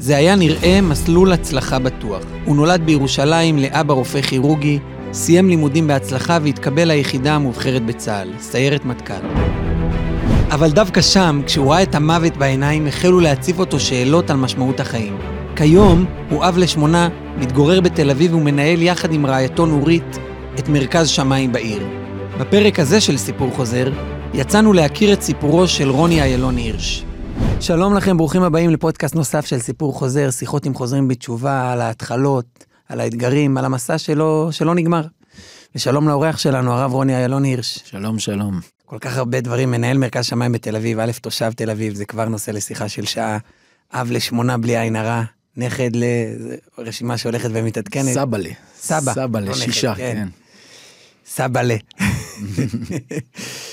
זה היה נראה מסלול הצלחה בטוח. הוא נולד בירושלים לאבא רופא כירורגי, סיים לימודים בהצלחה והתקבל ליחידה המובחרת בצה"ל, סיירת מטכ"ל. אבל דווקא שם, כשהוא ראה את המוות בעיניים, החלו להציף אותו שאלות על משמעות החיים. כיום הוא אב לשמונה, מתגורר בתל אביב ומנהל יחד עם רעייתו נורית את מרכז שמיים בעיר. בפרק הזה של סיפור חוזר, יצאנו להכיר את סיפורו של רוני איילון הירש. שלום לכם, ברוכים הבאים לפודקאסט נוסף של סיפור חוזר, שיחות עם חוזרים בתשובה, על ההתחלות, על האתגרים, על המסע שלו, שלא נגמר. ושלום לאורח שלנו, הרב רוני איילון הירש. שלום, שלום. כל כך הרבה דברים, מנהל מרכז שמיים בתל אביב, א', תושב תל אביב, זה כבר נושא לשיחה של שעה, אב לשמונה בלי עין הרע, נכד לרשימה שהולכת ומתעדכנת. סבאלה. סבא. סבאלה, לא שישה, כן. כן. סבאלה.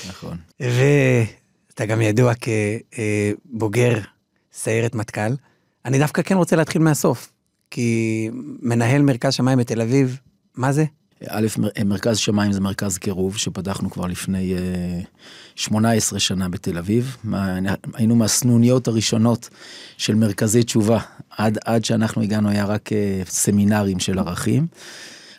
נכון. ואתה גם ידוע כבוגר סיירת מטכ"ל. אני דווקא כן רוצה להתחיל מהסוף, כי מנהל מרכז שמיים בתל אביב, מה זה? א', מר- מרכז שמיים זה מרכז קירוב שפתחנו כבר לפני אה, 18 שנה בתל אביב. היינו מהסנוניות הראשונות של מרכזי תשובה. עד, עד שאנחנו הגענו היה רק אה, סמינרים של ערכים.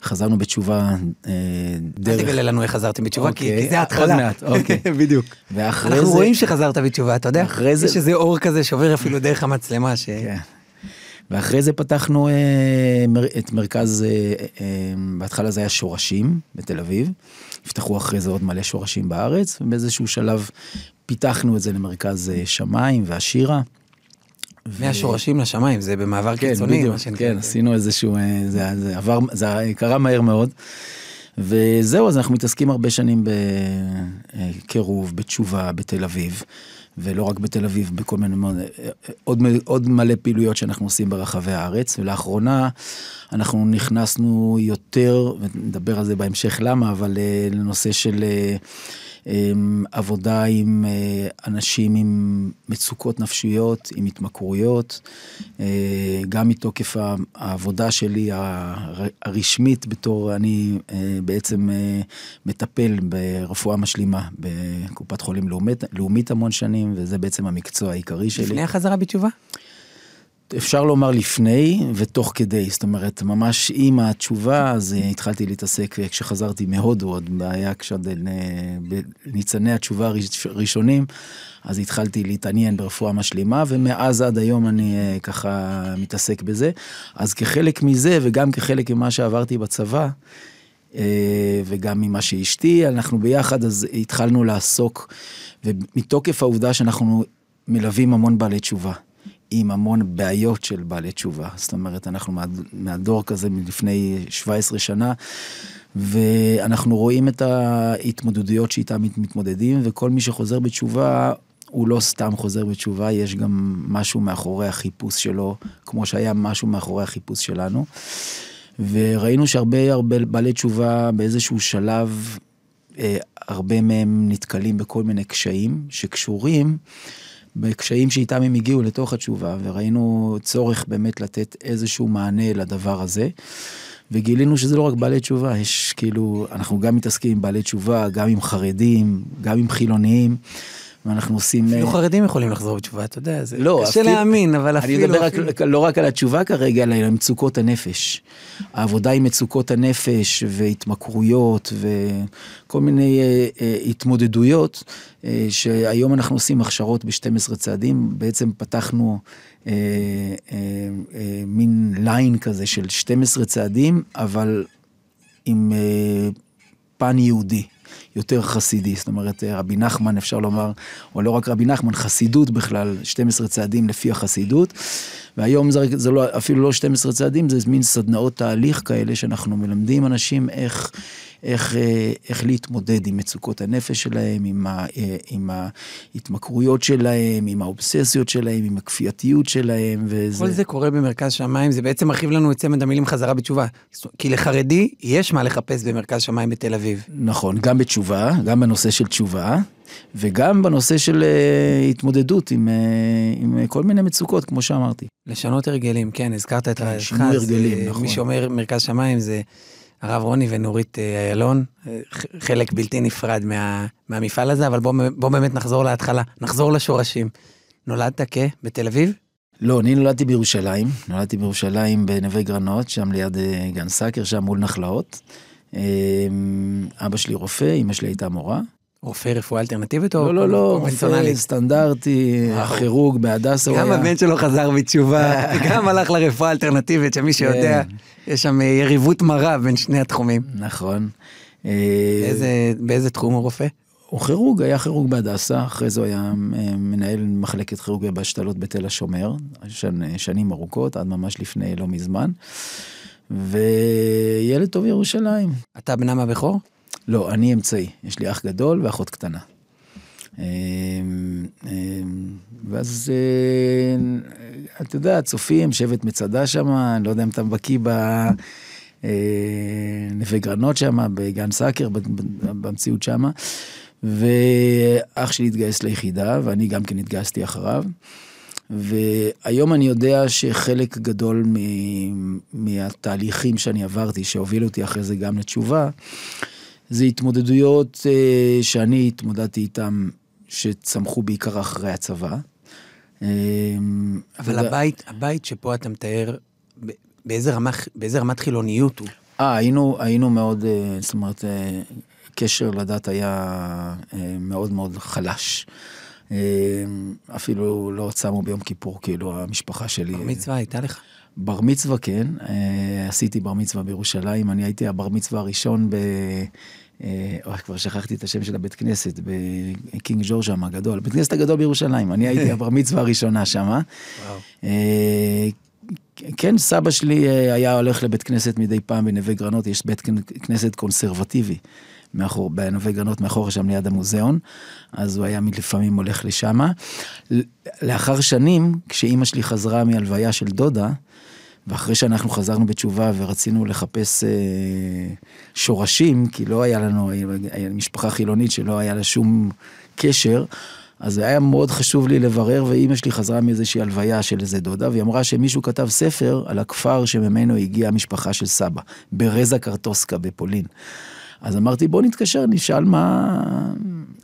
חזרנו בתשובה אה, אל דרך... תגלה לנו איך חזרתם בתשובה, כי אוקיי, כי זה עוד ההתחלה. מעט, אוקיי. בדיוק. ואחרי אנחנו זה... רואים שחזרת בתשובה, אתה יודע? אחרי זה- יש איזה אור כזה שעובר אפילו דרך המצלמה, ש... כן. ואחרי זה פתחנו אה, מר, את מרכז, אה, אה, בהתחלה זה היה שורשים בתל אביב, נפתחו אחרי זה עוד מלא שורשים בארץ, ובאיזשהו שלב פיתחנו את זה למרכז אה, שמיים והשירה. ו- מהשורשים לשמיים, זה במעבר כן, קיצוני. בדיוק, שנקרא. כן, עשינו איזשהו, אה, זה, זה עבר, זה קרה מהר מאוד. וזהו, אז אנחנו מתעסקים הרבה שנים בקירוב, בתשובה, בתל אביב, ולא רק בתל אביב, בכל מיני, מאוד- עוד, עוד מלא פעילויות שאנחנו עושים ברחבי הארץ, ולאחרונה אנחנו נכנסנו יותר, ונדבר על זה בהמשך למה, אבל אה, לנושא של אה, עבודה עם אה, אנשים עם מצוקות נפשיות, עם התמכרויות, אה, גם מתוקף העבודה שלי הר- הרשמית בתור, אני אה, בעצם מטפל ברפואה משלימה בקופת חולים לאומית, לאומית המון שנים, וזה בעצם המקצוע העיקרי שלי. לפני החזרה בתשובה? אפשר לומר לפני ותוך כדי, זאת אומרת, ממש עם התשובה, אז אה, התחלתי להתעסק כשחזרתי מהודו, עוד היה כשעוד בניצני התשובה הראש- הראשונים, אז התחלתי להתעניין ברפואה משלימה, ומאז עד היום אני אה, ככה מתעסק בזה. אז כחלק מזה, וגם כחלק ממה שעברתי בצבא, אה, וגם ממה שאשתי, אנחנו ביחד אז התחלנו לעסוק, ומתוקף העובדה שאנחנו מלווים המון בעלי תשובה. עם המון בעיות של בעלי תשובה. זאת אומרת, אנחנו מה, מהדור כזה מלפני 17 שנה, ואנחנו רואים את ההתמודדויות שאיתם מת- מתמודדים, וכל מי שחוזר בתשובה, הוא לא סתם חוזר בתשובה, יש גם משהו מאחורי החיפוש שלו, כמו שהיה משהו מאחורי החיפוש שלנו. וראינו שהרבה הרבה בעלי תשובה באיזשהו שלב, אה, הרבה מהם נתקלים בכל מיני קשיים שקשורים בקשיים שאיתם הם הגיעו לתוך התשובה, וראינו צורך באמת לתת איזשהו מענה לדבר הזה. וגילינו שזה לא רק בעלי תשובה, יש כאילו, אנחנו גם מתעסקים עם בעלי תשובה, גם עם חרדים, גם עם חילוניים, ואנחנו עושים... אפילו אה, חרדים יכולים לחזור בתשובה, אתה יודע, זה לא, קשה אפילו- להאמין, אבל אפילו... אני מדבר רק, אפילו- לא רק על התשובה כרגע, אלא על מצוקות הנפש. העבודה עם מצוקות הנפש והתמכרויות וכל מיני אה, אה, התמודדויות, אה, שהיום אנחנו עושים הכשרות ב-12 צעדים, בעצם פתחנו אה, אה, אה, מין ליין כזה של 12 צעדים, אבל עם אה, פן יהודי. יותר חסידי, זאת אומרת רבי נחמן אפשר לומר, או לא רק רבי נחמן, חסידות בכלל, 12 צעדים לפי החסידות, והיום זה, זה לא, אפילו לא 12 צעדים, זה מין סדנאות תהליך כאלה שאנחנו מלמדים אנשים איך, איך, אה, איך להתמודד עם מצוקות הנפש שלהם, עם, ה, אה, עם ההתמכרויות שלהם, עם האובססיות שלהם, עם הכפייתיות שלהם, וזה... כל זה קורה במרכז שמיים, זה בעצם מרחיב לנו את צמד המילים חזרה בתשובה. כי לחרדי יש מה לחפש במרכז שמיים בתל אביב. נכון, גם בתשובה, גם בנושא של תשובה, וגם בנושא של uh, התמודדות עם, uh, עם uh, כל מיני מצוקות, כמו שאמרתי. לשנות הרגלים, כן, הזכרת את כן, רעייתך. שינוי הרגלים, אה, נכון. מי שאומר מרכז שמיים זה הרב רוני ונורית אה, איילון, אה, חלק בלתי נפרד מה, מהמפעל הזה, אבל בוא, בוא באמת נחזור להתחלה, נחזור לשורשים. נולדת כ? בתל אביב? לא, אני נולדתי בירושלים, נולדתי בירושלים בנווה גרנות, שם ליד אה, גן סאקר, שם מול נחלאות. אה, אבא שלי רופא, אמא שלי הייתה מורה. רופא רפואה אלטרנטיבית או לא, לא, לא, רופא? סטנדרטי, וואו. כירורג בהדסה הוא גם. הבן שלו חזר בתשובה, גם הלך לרפואה האלטרנטיבית, שמי שיודע, יש שם אה, יריבות מרה בין שני התחומים. נכון. אה, באיזה- תחום הוא רופא? הוא כירורג, היה כירורג בהדסה, אחרי זה הוא היה אה, מנהל מחלקת כירורגיה בהשתלות בתל השומר, שנ, שנים ארוכות, עד ממש לפני לא מזמן. וילד טוב ירושלים. אתה בנם הבכור? לא, אני אמצעי, יש לי אח גדול ואחות קטנה. אה, אה, ואז, אה, אתה יודע, צופים, שבט מצדה שם, אני לא יודע אם אתה בקיא ב... אה, גרנות שם, בגן סאקר, במציאות שם. ואח שלי התגייס ליחידה, ואני גם כן התגייסתי אחריו. והיום אני יודע שחלק גדול מ- מהתהליכים שאני עברתי, שהובילו אותי אחרי זה גם לתשובה, זה התמודדויות אה, שאני התמודדתי איתן, שצמחו בעיקר אחרי הצבא. אה, אבל יודע- הבית, הבית שפה אתה מתאר, באיזה רמה- באיזה רמת חילוניות הוא? אה, היינו, היינו מאוד, אה, זאת אומרת, אה, קשר לדת היה אה, מאוד מאוד חלש. אה, אפילו לא צמו ביום כיפור, כאילו, המשפחה שלי. בר מצווה הייתה לך? בר מצווה, כן. אה, עשיתי בר מצווה בירושלים. אני הייתי הבר מצווה הראשון ב... אה, אוי, כבר שכחתי את השם של הבית כנסת, בקינג ג'ורג' שם הגדול. בית כנסת הגדול בירושלים. אני הייתי הבר מצווה הראשונה. וואו. אה, כן, סבא שלי אה, היה הולך לבית כנסת מדי פעם בנווה גרנות, יש בית כנסת קונסרבטיבי. מאחור, בנווה גרנות, מאחור שם ליד המוזיאון, אז הוא היה לפעמים הולך לשם. לאחר שנים, כשאימא שלי חזרה מהלוויה של דודה, ואחרי שאנחנו חזרנו בתשובה ורצינו לחפש אה, שורשים, כי לא היה לנו, היה משפחה חילונית שלא היה לה שום קשר, אז היה מאוד חשוב לי לברר, ואימא שלי חזרה מאיזושהי הלוויה של איזה דודה, והיא אמרה שמישהו כתב ספר על הכפר שממנו הגיעה המשפחה של סבא, ברזה קרטוסקה בפולין. אז אמרתי, בוא נתקשר, נשאל מה...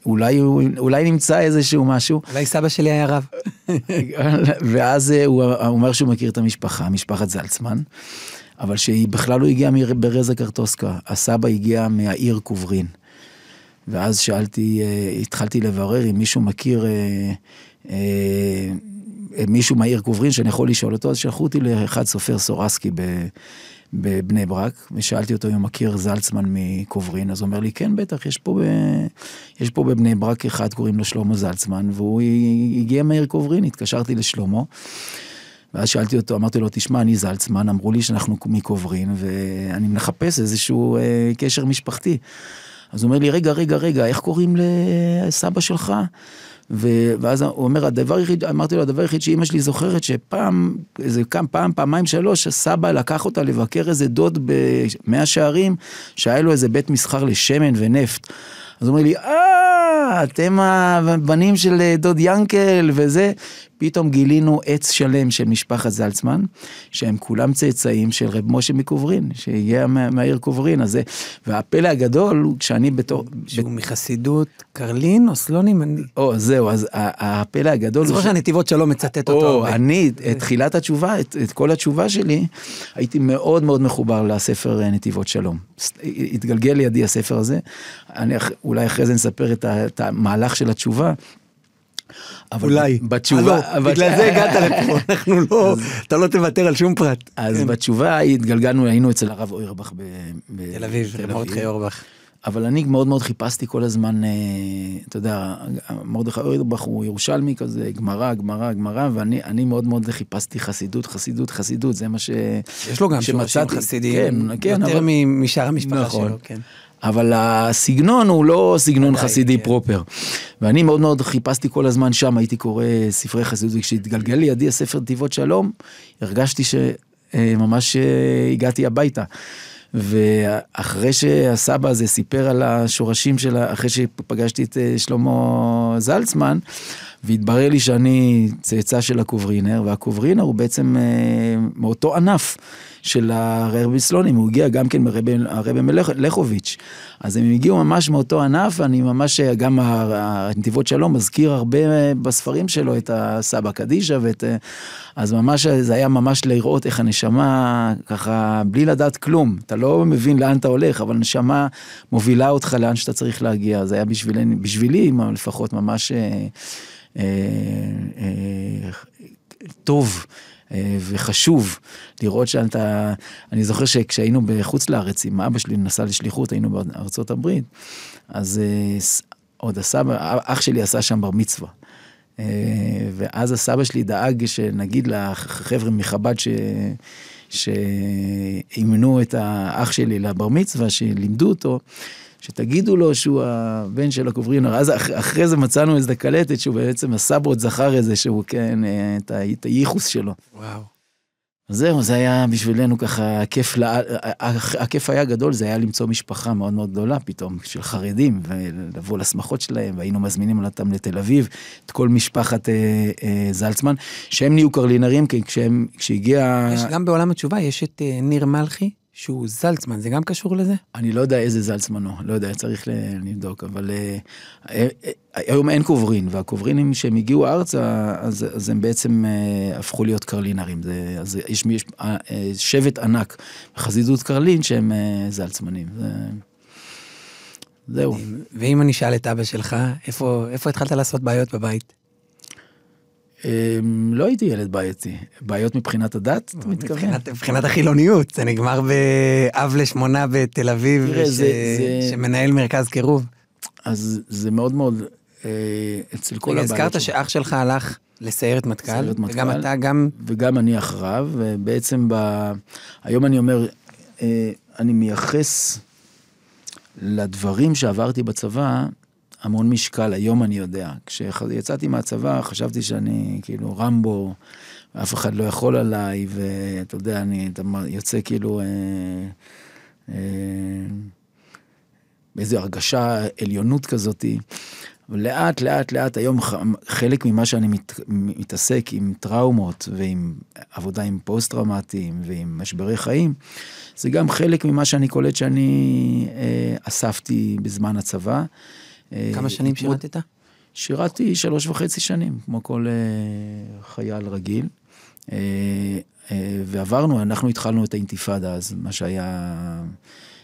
אולי, אולי נמצא איזשהו משהו. אולי סבא שלי היה רב. ואז אה, הוא אומר שהוא מכיר את המשפחה, משפחת זלצמן, אבל שהיא בכלל לא הגיעה מברזה קרטוסקה, הסבא הגיע מהעיר קוברין. ואז שאלתי, אה, התחלתי לברר אם מישהו מכיר אה, מישהו מהעיר קוברין שאני יכול לשאול אותו, אז שלחו אותי לאחד סופר סורסקי ב... בבני ברק, ושאלתי אותו אם הוא מכיר זלצמן מקוברין, אז הוא אומר לי, כן, בטח, יש פה, ב... יש פה בבני ברק אחד, קוראים לו שלמה זלצמן, והוא הגיע מהעיר קוברין, התקשרתי לשלמה, ואז שאלתי אותו, אמרתי לו, תשמע, אני זלצמן, אמרו לי שאנחנו מקוברין, ואני מחפש איזשהו אה, קשר משפחתי. אז הוא אומר לי, רגע, רגע, רגע, איך קוראים לסבא שלך? ו- ואז הוא אומר, הדבר היחיד, אמרתי לו, הדבר היחיד שאימא שלי זוכרת, שפעם, איזה כמה, פעם, פעמיים, שלוש, הסבא לקח אותה לבקר איזה דוד במאה שערים, שהיה לו איזה בית מסחר לשמן ונפט. אז הוא אומר לי, אה, אתם הבנים של אה, דוד ינקל וזה. פתאום גילינו עץ שלם של משפחת זלצמן, שהם כולם צאצאים של רב משה מקוברין, שהגיע מה- מהעיר קוברין, אז זה, והפלא הגדול, הוא כשאני בתור, שהוא מחסידות קרלין או סלונים? אני או, זהו, אז הפלא הגדול... זוכר שהנתיבות שלו מצטט אותו או, הרבה. אני, את תחילת התשובה, את, את כל התשובה שלי, הייתי מאוד מאוד מחובר לספר אה, נתיבות שלום. התגלגל לידי הספר הזה, אני אולי אחרי זה נספר את המהלך של התשובה. אבל אולי. בתשובה, אה, לא, בגלל זה הגעת לפה, אנחנו לא, אתה לא תוותר על שום פרט. אז כן. בתשובה התגלגלנו, היינו אצל הרב אוירבך ב... ב- תל אביב, בתל מרדכי אורבך. אבל אני מאוד מאוד חיפשתי כל הזמן, אה, אתה יודע, מרדכי אוירבך הוא ירושלמי כזה, גמרא, גמרא, גמרא, ואני אני מאוד מאוד חיפשתי חסידות, חסידות, חסידות, זה מה ש... יש לו גם שורשים. חסידיים, כן, כן, יותר אבל- משאר המשפחה נכון. שלו, כן. אבל הסגנון הוא לא סגנון חסידי כן. פרופר. ואני מאוד מאוד חיפשתי כל הזמן שם, הייתי קורא ספרי חסידות, וכשהתגלגל לידי הספר נתיבות שלום, הרגשתי שממש הגעתי הביתה. ואחרי שהסבא הזה סיפר על השורשים שלה, אחרי שפגשתי את אה, שלמה זלצמן, והתברר לי שאני צאצא של הקוברינר, והקוברינר הוא בעצם אה, מאותו ענף של הרבי סלונים, הוא הגיע גם כן מהרבי מלכוביץ'. אז הם הגיעו ממש מאותו ענף, ואני ממש, גם הנתיבות שלום מזכיר הרבה בספרים שלו את הסבא קדישא ואת... אז ממש, זה היה ממש לראות איך הנשמה, ככה, בלי לדעת כלום. אתה לא מבין לאן אתה הולך, אבל הנשמה מובילה אותך לאן שאתה צריך להגיע. זה היה בשבילי, בשבילי לפחות ממש... אה, אה, טוב אה, וחשוב לראות שאתה, אני זוכר שכשהיינו בחוץ לארץ עם אבא שלי נסע לשליחות, היינו בארצות הברית, אז עוד הסבא, אח שלי עשה שם בר מצווה. ואז הסבא שלי דאג שנגיד לחבר'ה מחב"ד ש... שאימנו את האח שלי לבר מצווה, שלימדו אותו, שתגידו לו שהוא הבן של הקוברינר, אז אח, אחרי זה מצאנו איזה קלטת שהוא בעצם הסברות זכר איזה שהוא כן, אה, את, את הייחוס שלו. וואו. זהו, זה היה בשבילנו ככה, הכיף, הכיף היה גדול, זה היה למצוא משפחה מאוד מאוד גדולה פתאום, של חרדים, ולבוא לשמחות שלהם, והיינו מזמינים אותם לתל אביב, את כל משפחת אה, אה, זלצמן, שהם נהיו קרלינרים, כי כשהם, כשהגיע... יש גם בעולם התשובה, יש את אה, ניר מלכי, שהוא זלצמן, זה גם קשור לזה? אני לא יודע איזה זלצמן הוא, לא יודע, צריך לבדוק, אבל אה, אה, אה, היום אין קוברין, והקוברינים שהם הגיעו ארצה, אז, אז הם בעצם הפכו להיות קרלינרים. זה, אז יש, יש שבט ענק בחסידות קרלין שהם זלצמנים. זה... זהו. ואם אני אשאל את אבא שלך, איפה, איפה התחלת לעשות בעיות בבית? אמ, לא הייתי ילד בעייתי. בעיות מבחינת הדת, אתה מתכוון? מבחינת, החילוניות, זה נגמר באב לשמונה בתל אביב. שמנהל מרכז קירוב. אז זה מאוד מאוד, אה, אצל כל הבעיות. הזכרת שאח שלך הלך לסיירת מטכ"ל, וגם אתה גם... וגם אני אחריו, ובעצם ב... היום אני אומר, אה, אני מייחס לדברים שעברתי בצבא, המון משקל, היום אני יודע. כשיצאתי מהצבא חשבתי שאני כאילו רמבו, אף אחד לא יכול עליי, ואתה יודע, אני אתה יוצא כאילו אה, אה, באיזו הרגשה עליונות כזאתי. ולאט לאט לאט היום חלק ממה שאני מת, מתעסק עם טראומות ועם עבודה עם פוסט טראומטיים ועם משברי חיים, זה גם חלק ממה שאני קולט שאני אה, אספתי בזמן הצבא. כמה שנים שירתת? שירתי שלוש וחצי שנים, כמו כל uh, חייל רגיל. Uh, ועברנו, אנחנו התחלנו את האינתיפאדה אז, מה שהיה...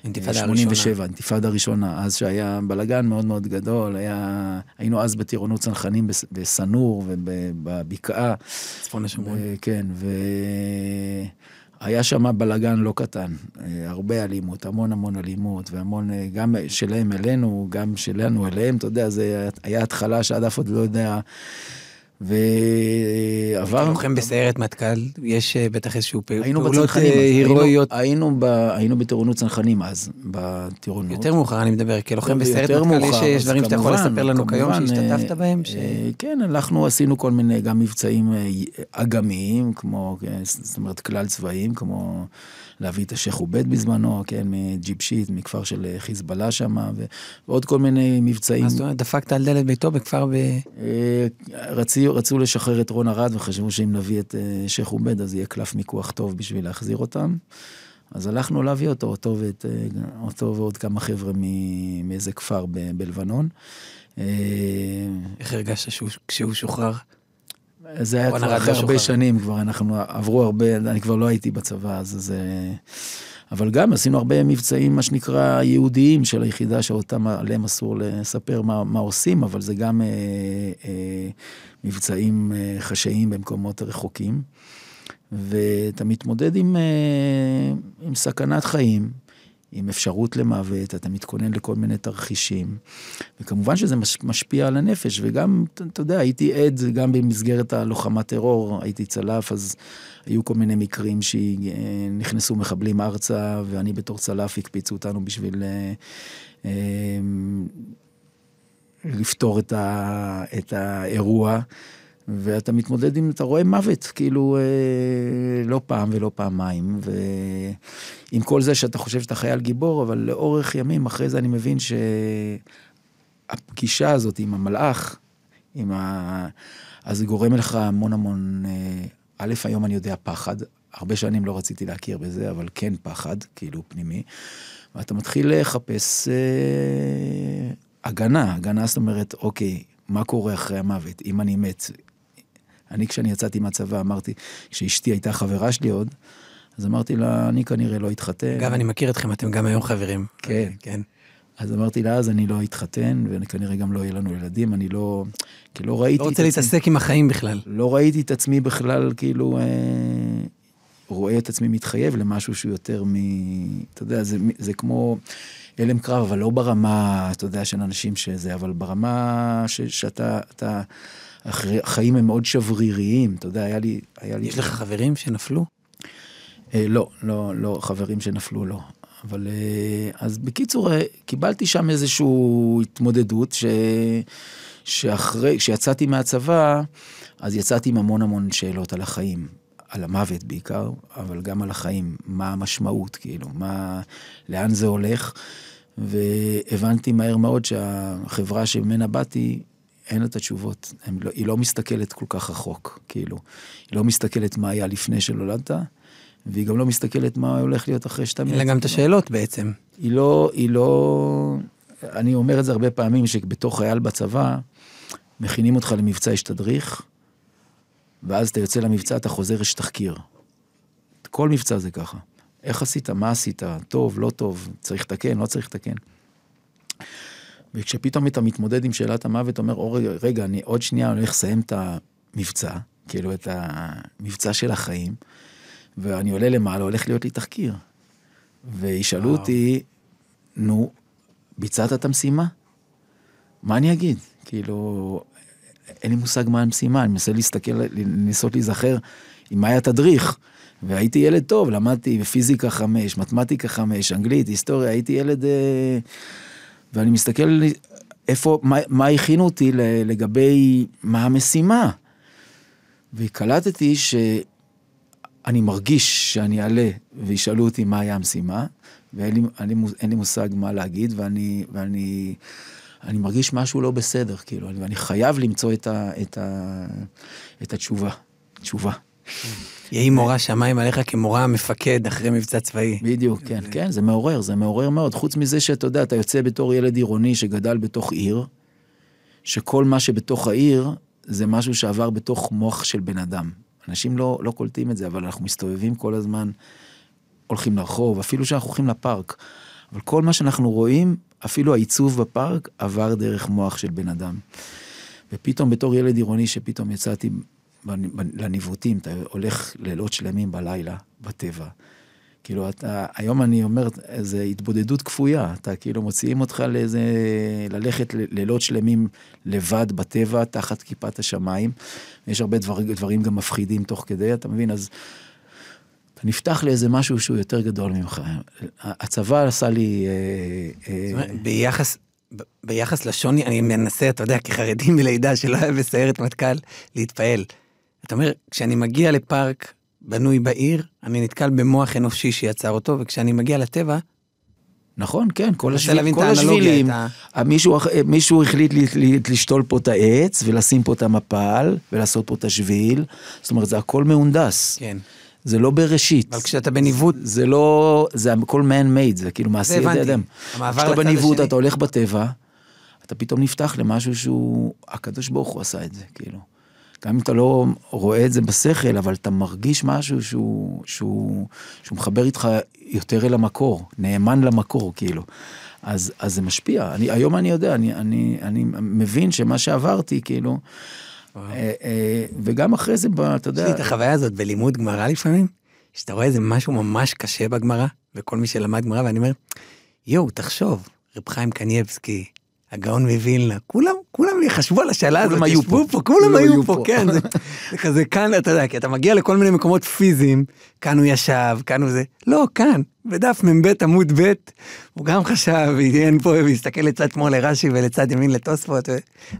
אינתיפאדה 87, הראשונה. אינתיפאדה הראשונה, אז שהיה בלאגן מאוד מאוד גדול, היה, היינו אז בטירונות צנחנים בסנור ובבקעה. צפון השומרון. כן, ו... היה שם בלאגן לא קטן, אה, הרבה אלימות, המון המון אלימות, והמון, אה, גם שלהם אלינו, גם שלנו אליהם, אתה יודע, זה היה התחלה שעד אף אחד לא יודע ועברנו... כלוחם בסיירת מטכ"ל, יש אה, בטח איזשהו פעולות אה, הירואיות. היינו, ב, היינו בטירונות צנחנים אז, בטירונות. יותר מאוחר אני מדבר, כלוחם בסיירת מטכ"ל יש דברים שאתה יכול לספר לנו כיום שהשתתפת בהם? כן, אנחנו עשינו כל מיני גם מבצעים אה, אגמיים, כמו, זאת אומרת, כלל צבאיים, כמו... להביא את השייח' עובד בזמנו, כן, מג'יפ שיט, מכפר של אה, חיזבאללה שם, ועוד כל מיני מבצעים. מה זאת אומרת, דפקת על דלת ביתו בכפר ב... אה, רצו, רצו לשחרר את רון ארד, וחשבו שאם נביא את אה, שייח' עובד, אז יהיה קלף מיקוח טוב בשביל להחזיר אותם. אז הלכנו להביא אותו, אותו, ואת, אותו ועוד כמה חבר'ה מאיזה כפר ב, בלבנון. איך הרגשת כשהוא שוחרר? זה היה כבר אחרי הרבה שנים, כבר אנחנו עברו הרבה, אני כבר לא הייתי בצבא, אז זה... אבל גם עשינו הרבה מבצעים, מה שנקרא, ייעודיים של היחידה, שאותם עליהם אסור לספר מה, מה עושים, אבל זה גם אה, אה, מבצעים אה, חשאיים במקומות רחוקים. ואתה מתמודד עם, אה, עם סכנת חיים, עם אפשרות למוות, אתה מתכונן לכל מיני תרחישים. וכמובן שזה משפיע על הנפש, וגם, אתה יודע, הייתי עד גם במסגרת הלוחמת טרור, הייתי צלף, אז היו כל מיני מקרים שנכנסו מחבלים ארצה, ואני בתור צלף הקפיצו אותנו בשביל... אה, אה, לפתור את, ה, את האירוע. ואתה מתמודד עם, אתה רואה מוות, כאילו, אה, לא פעם ולא פעמיים, ועם כל זה שאתה חושב שאתה חייל גיבור, אבל לאורך ימים, אחרי זה אני מבין שהפגישה הזאת עם המלאך, עם ה... אז זה גורם לך המון המון, אה, א', היום אני יודע פחד, הרבה שנים לא רציתי להכיר בזה, אבל כן פחד, כאילו פנימי, ואתה מתחיל לחפש אה, הגנה, הגנה זאת אומרת, אוקיי, מה קורה אחרי המוות, אם אני מת. אני כשאני יצאתי מהצבא אמרתי, כשאשתי הייתה חברה שלי עוד, אז אמרתי לה, אני כנראה לא אתחתן. אגב, אני מכיר אתכם, אתם גם היום חברים. כן. כן. אז אמרתי לה, אז אני לא אתחתן, וכנראה גם לא יהיה לנו ילדים, אני לא... כי לא ראיתי לא רוצה להתעסק עם החיים בכלל. לא ראיתי את עצמי בכלל, כאילו, אה, רואה את עצמי מתחייב למשהו שהוא יותר מ... אתה יודע, זה, זה כמו הלם קרב, אבל לא ברמה, אתה יודע, של אנשים שזה, אבל ברמה ש, שאתה, אתה... החיים הם מאוד שבריריים, אתה יודע, היה לי... היה לי... יש לך חברים שנפלו? אה, לא, לא, לא, חברים שנפלו לא. אבל אה, אז בקיצור, אה, קיבלתי שם איזושהי התמודדות ש... שאחרי, כשיצאתי מהצבא, אז יצאתי עם המון המון שאלות על החיים, על המוות בעיקר, אבל גם על החיים, מה המשמעות, כאילו, מה, לאן זה הולך, והבנתי מהר מאוד שהחברה שממנה באתי, אין לה את התשובות, לא, היא לא מסתכלת כל כך רחוק, כאילו, היא לא מסתכלת מה היה לפני שנולדת, והיא גם לא מסתכלת מה הולך להיות אחרי שאתה מת. אין לה גם את השאלות בעצם. היא לא, היא לא... אני אומר את זה הרבה פעמים, שבתור חייל בצבא, מכינים אותך למבצע, יש תדריך, ואז אתה יוצא למבצע, אתה חוזר, יש תחקיר. כל מבצע זה ככה. איך עשית, מה עשית, טוב, לא טוב, צריך לתקן, לא צריך לתקן. וכשפתאום אתה מתמודד עם שאלת המוות, אומר, או רגע, רגע, אני עוד שנייה הולך לסיים את המבצע, כאילו את המבצע של החיים, ואני עולה למעלה, הולך להיות לי תחקיר. וישאלו וואו. אותי, נו, ביצעת את המשימה? מה אני אגיד? כאילו, אין לי מושג מה המשימה, אני מנסה להסתכל, לנסות להיזכר עם מה היה תדריך. והייתי ילד טוב, למדתי פיזיקה חמש, מתמטיקה חמש, אנגלית, היסטוריה, הייתי ילד... אה, ואני מסתכל איפה, מה, מה הכינו אותי לגבי מה המשימה. וקלטתי ש... אני מרגיש שאני אעלה וישאלו אותי מה היה המשימה, ואין לי, לי, אין לי מושג מה להגיד, ואני, ואני אני מרגיש משהו לא בסדר, כאילו, ואני חייב למצוא את, ה, את, ה, את התשובה, תשובה. יהי מורה שמיים עליך כמורה המפקד אחרי מבצע צבאי. בדיוק, כן, כן, זה מעורר, זה מעורר מאוד. חוץ מזה שאתה יודע, אתה יוצא בתור ילד עירוני שגדל בתוך עיר, שכל מה שבתוך העיר זה משהו שעבר בתוך מוח של בן אדם. אנשים לא, לא קולטים את זה, אבל אנחנו מסתובבים כל הזמן, הולכים לרחוב, אפילו שאנחנו הולכים לפארק. אבל כל מה שאנחנו רואים, אפילו העיצוב בפארק, עבר דרך מוח של בן אדם. ופתאום בתור ילד עירוני שפתאום יצאתי לניווטים, אתה הולך לילות שלמים בלילה, בטבע. כאילו, אתה, היום אני אומר, זה התבודדות כפויה, אתה כאילו מוציאים אותך לאיזה, ללכת לילות שלמים לבד בטבע, תחת כיפת השמיים. יש הרבה דבר, דברים גם מפחידים תוך כדי, אתה מבין? אז אתה נפתח לאיזה משהו שהוא יותר גדול ממך. הצבא עשה לי... אה, אה, ביחס, ביחס לשוני, אני מנסה, אתה יודע, כחרדי מלידה שלא היה בסיירת מטכ"ל, להתפעל. אתה אומר, כשאני מגיע לפארק בנוי בעיר, אני נתקל במוח אנושי שיצר אותו, וכשאני מגיע לטבע... נכון, כן, כל, השביל, כל השבילים. ה... מישהו, מישהו החליט לשתול פה את העץ, ולשים פה את המפל, ולעשות פה את השביל. זאת אומרת, זה הכל מהונדס. כן. זה לא בראשית. אבל כשאתה בניווט... זה לא, זה הכל man made, זה כאילו מעשי ידי אדם. כשאתה בניווט, אתה הולך בטבע, אתה פתאום נפתח למשהו שהוא, הקדוש ברוך הוא עשה את זה, כאילו. גם אם אתה לא רואה את זה בשכל, אבל אתה מרגיש משהו שהוא, שהוא, שהוא מחבר איתך יותר אל המקור, נאמן למקור, כאילו. אז, אז זה משפיע. אני, היום אני יודע, אני, אני, אני מבין שמה שעברתי, כאילו, אה, אה, וגם אחרי זה, אתה יודע... יש לי את החוויה הזאת בלימוד גמרא לפעמים, שאתה רואה איזה משהו ממש קשה בגמרא, וכל מי שלמד גמרא, ואני אומר, יואו, תחשוב, רב חיים קנייבסקי, הגאון מווילנה, כולם, כולם חשבו על השאלה הזאת, היו פה, פה, כולם היו פה, כן, זה, זה כזה כאן, אתה יודע, כי אתה מגיע לכל מיני מקומות פיזיים, כאן הוא ישב, כאן הוא זה, לא, כאן, בדף מ"ב עמוד ב', הוא גם חשב, עיין פה והסתכל לצד שמאל לרש"י ולצד ימין לתוספות,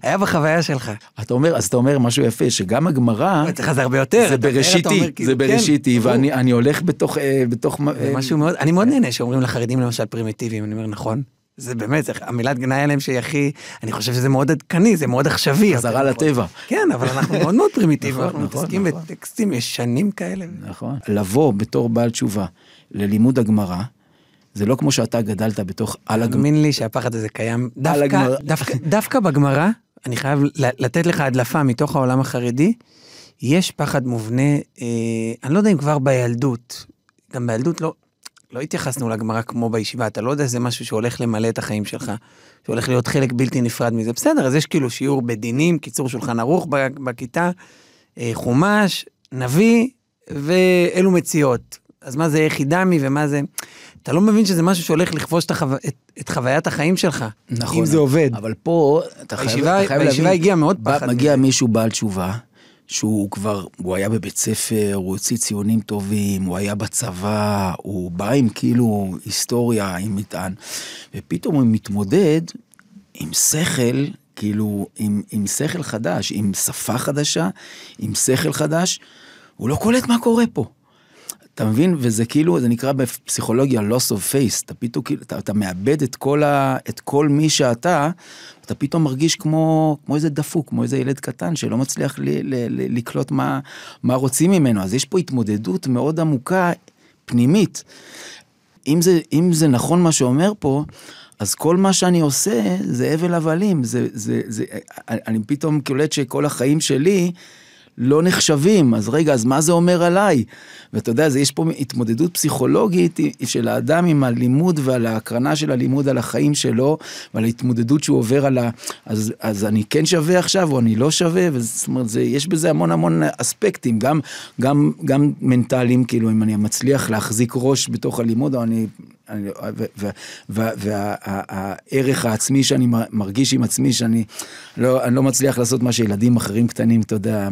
היה בחוויה שלך. אתה אומר, אז אתה אומר משהו יפה, שגם הגמרא, אצלך זה הרבה יותר, זה בראשיתי, כאילו, זה בראשיתי, כן, ואני הולך בתוך, אה, בתוך, משהו מאוד, אני מאוד נהנה שאומרים לחרדים למשל פרימיטיביים, אני אומר נכון. זה באמת, המילת גנאי עליהם שהיא הכי, אני חושב שזה מאוד עדכני, זה מאוד עכשווי. חזרה לטבע. כן, אבל אנחנו מאוד מאוד פרימיטיביים, נכון, אנחנו נכון, מתעסקים נכון. בטקסטים ישנים כאלה. נכון. לבוא בתור בעל תשובה ללימוד הגמרא, זה לא כמו שאתה גדלת בתוך על הגמרא. תאמין לי שהפחד הזה קיים דווקא, הגמרא. דווקא, דווקא בגמרא, אני חייב לתת לך הדלפה מתוך העולם החרדי, יש פחד מובנה, אה, אני לא יודע אם כבר בילדות, גם בילדות לא, לא התייחסנו לגמרא כמו בישיבה, אתה לא יודע זה משהו שהולך למלא את החיים שלך, שהולך להיות חלק בלתי נפרד מזה, בסדר, אז יש כאילו שיעור בדינים, קיצור שולחן ערוך בכיתה, אה, חומש, נביא ואלו מציאות. אז מה זה יחידמי ומה זה... אתה לא מבין שזה משהו שהולך לכבוש את, החו... את, את חוויית החיים שלך. נכון. אם זה עובד. אבל פה, אתה חייב, בישיבה- אתה חייב בישיבה להבין, הגיע מאוד פחד מגיע. מישהו בעל תשובה, שהוא כבר, הוא היה בבית ספר, הוא הוציא ציונים טובים, הוא היה בצבא, הוא בא עם כאילו היסטוריה, עם מטען, ופתאום הוא מתמודד עם שכל, כאילו, עם, עם שכל חדש, עם שפה חדשה, עם שכל חדש, הוא לא קולט מה קורה פה. אתה מבין? וזה כאילו, זה נקרא בפסיכולוגיה loss of face, אתה פתאום כאילו, אתה, אתה מאבד את כל, ה, את כל מי שאתה, אתה פתאום מרגיש כמו, כמו איזה דפוק, כמו איזה ילד קטן שלא מצליח ל, ל, ל, לקלוט מה, מה רוצים ממנו. אז יש פה התמודדות מאוד עמוקה, פנימית. אם זה, אם זה נכון מה שאומר פה, אז כל מה שאני עושה זה הבל הבלים, זה, זה, זה, אני פתאום קולט שכל החיים שלי לא נחשבים, אז רגע, אז מה זה אומר עליי? ואתה יודע, זה, יש פה התמודדות פסיכולוגית של האדם עם הלימוד ועל ההקרנה של הלימוד על החיים שלו, ועל ההתמודדות שהוא עובר על ה... אז, אז אני כן שווה עכשיו, או אני לא שווה, זאת אומרת, זה, יש בזה המון המון אספקטים, גם, גם, גם מנטליים, כאילו, אם אני מצליח להחזיק ראש בתוך הלימוד, או אני... והערך העצמי שאני מרגיש עם עצמי, שאני לא, אני לא מצליח לעשות מה שילדים אחרים קטנים, אתה יודע,